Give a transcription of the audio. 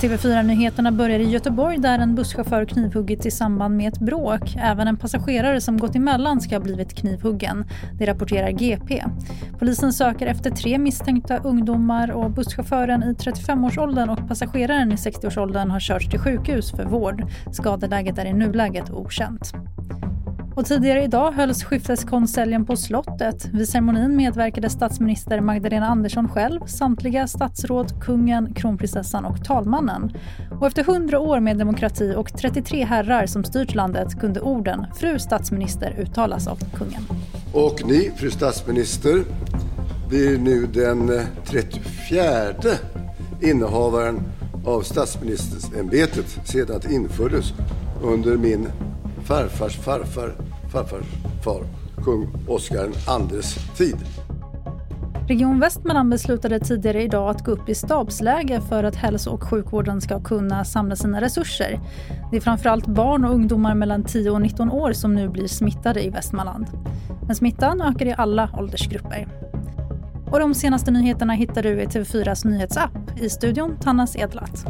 TV4-nyheterna börjar i Göteborg där en busschaufför knivhuggits i samband med ett bråk. Även en passagerare som gått emellan ska ha blivit knivhuggen. Det rapporterar GP. Polisen söker efter tre misstänkta ungdomar och busschauffören i 35-årsåldern och passageraren i 60-årsåldern har körts till sjukhus för vård. Skadeläget är i nuläget okänt. Och tidigare idag hölls skifteskonseljen på slottet. Vid ceremonin medverkade statsminister Magdalena Andersson själv, samtliga statsråd, kungen, kronprinsessan och talmannen. Och efter 100 år med demokrati och 33 herrar som styrt landet kunde orden “Fru statsminister” uttalas av kungen. Och ni, fru statsminister, blir nu den eh, 34 innehavaren av statsministerämbetet sedan det infördes under min farfars farfar farfars far, kung Oscar IIs tid. Region Västmanland beslutade tidigare idag att gå upp i stabsläge för att hälso och sjukvården ska kunna samla sina resurser. Det är framförallt barn och ungdomar mellan 10 och 19 år som nu blir smittade i Västmanland. Men smittan ökar i alla åldersgrupper. Och de senaste nyheterna hittar du i TV4s nyhetsapp. I studion Tannas Edlat.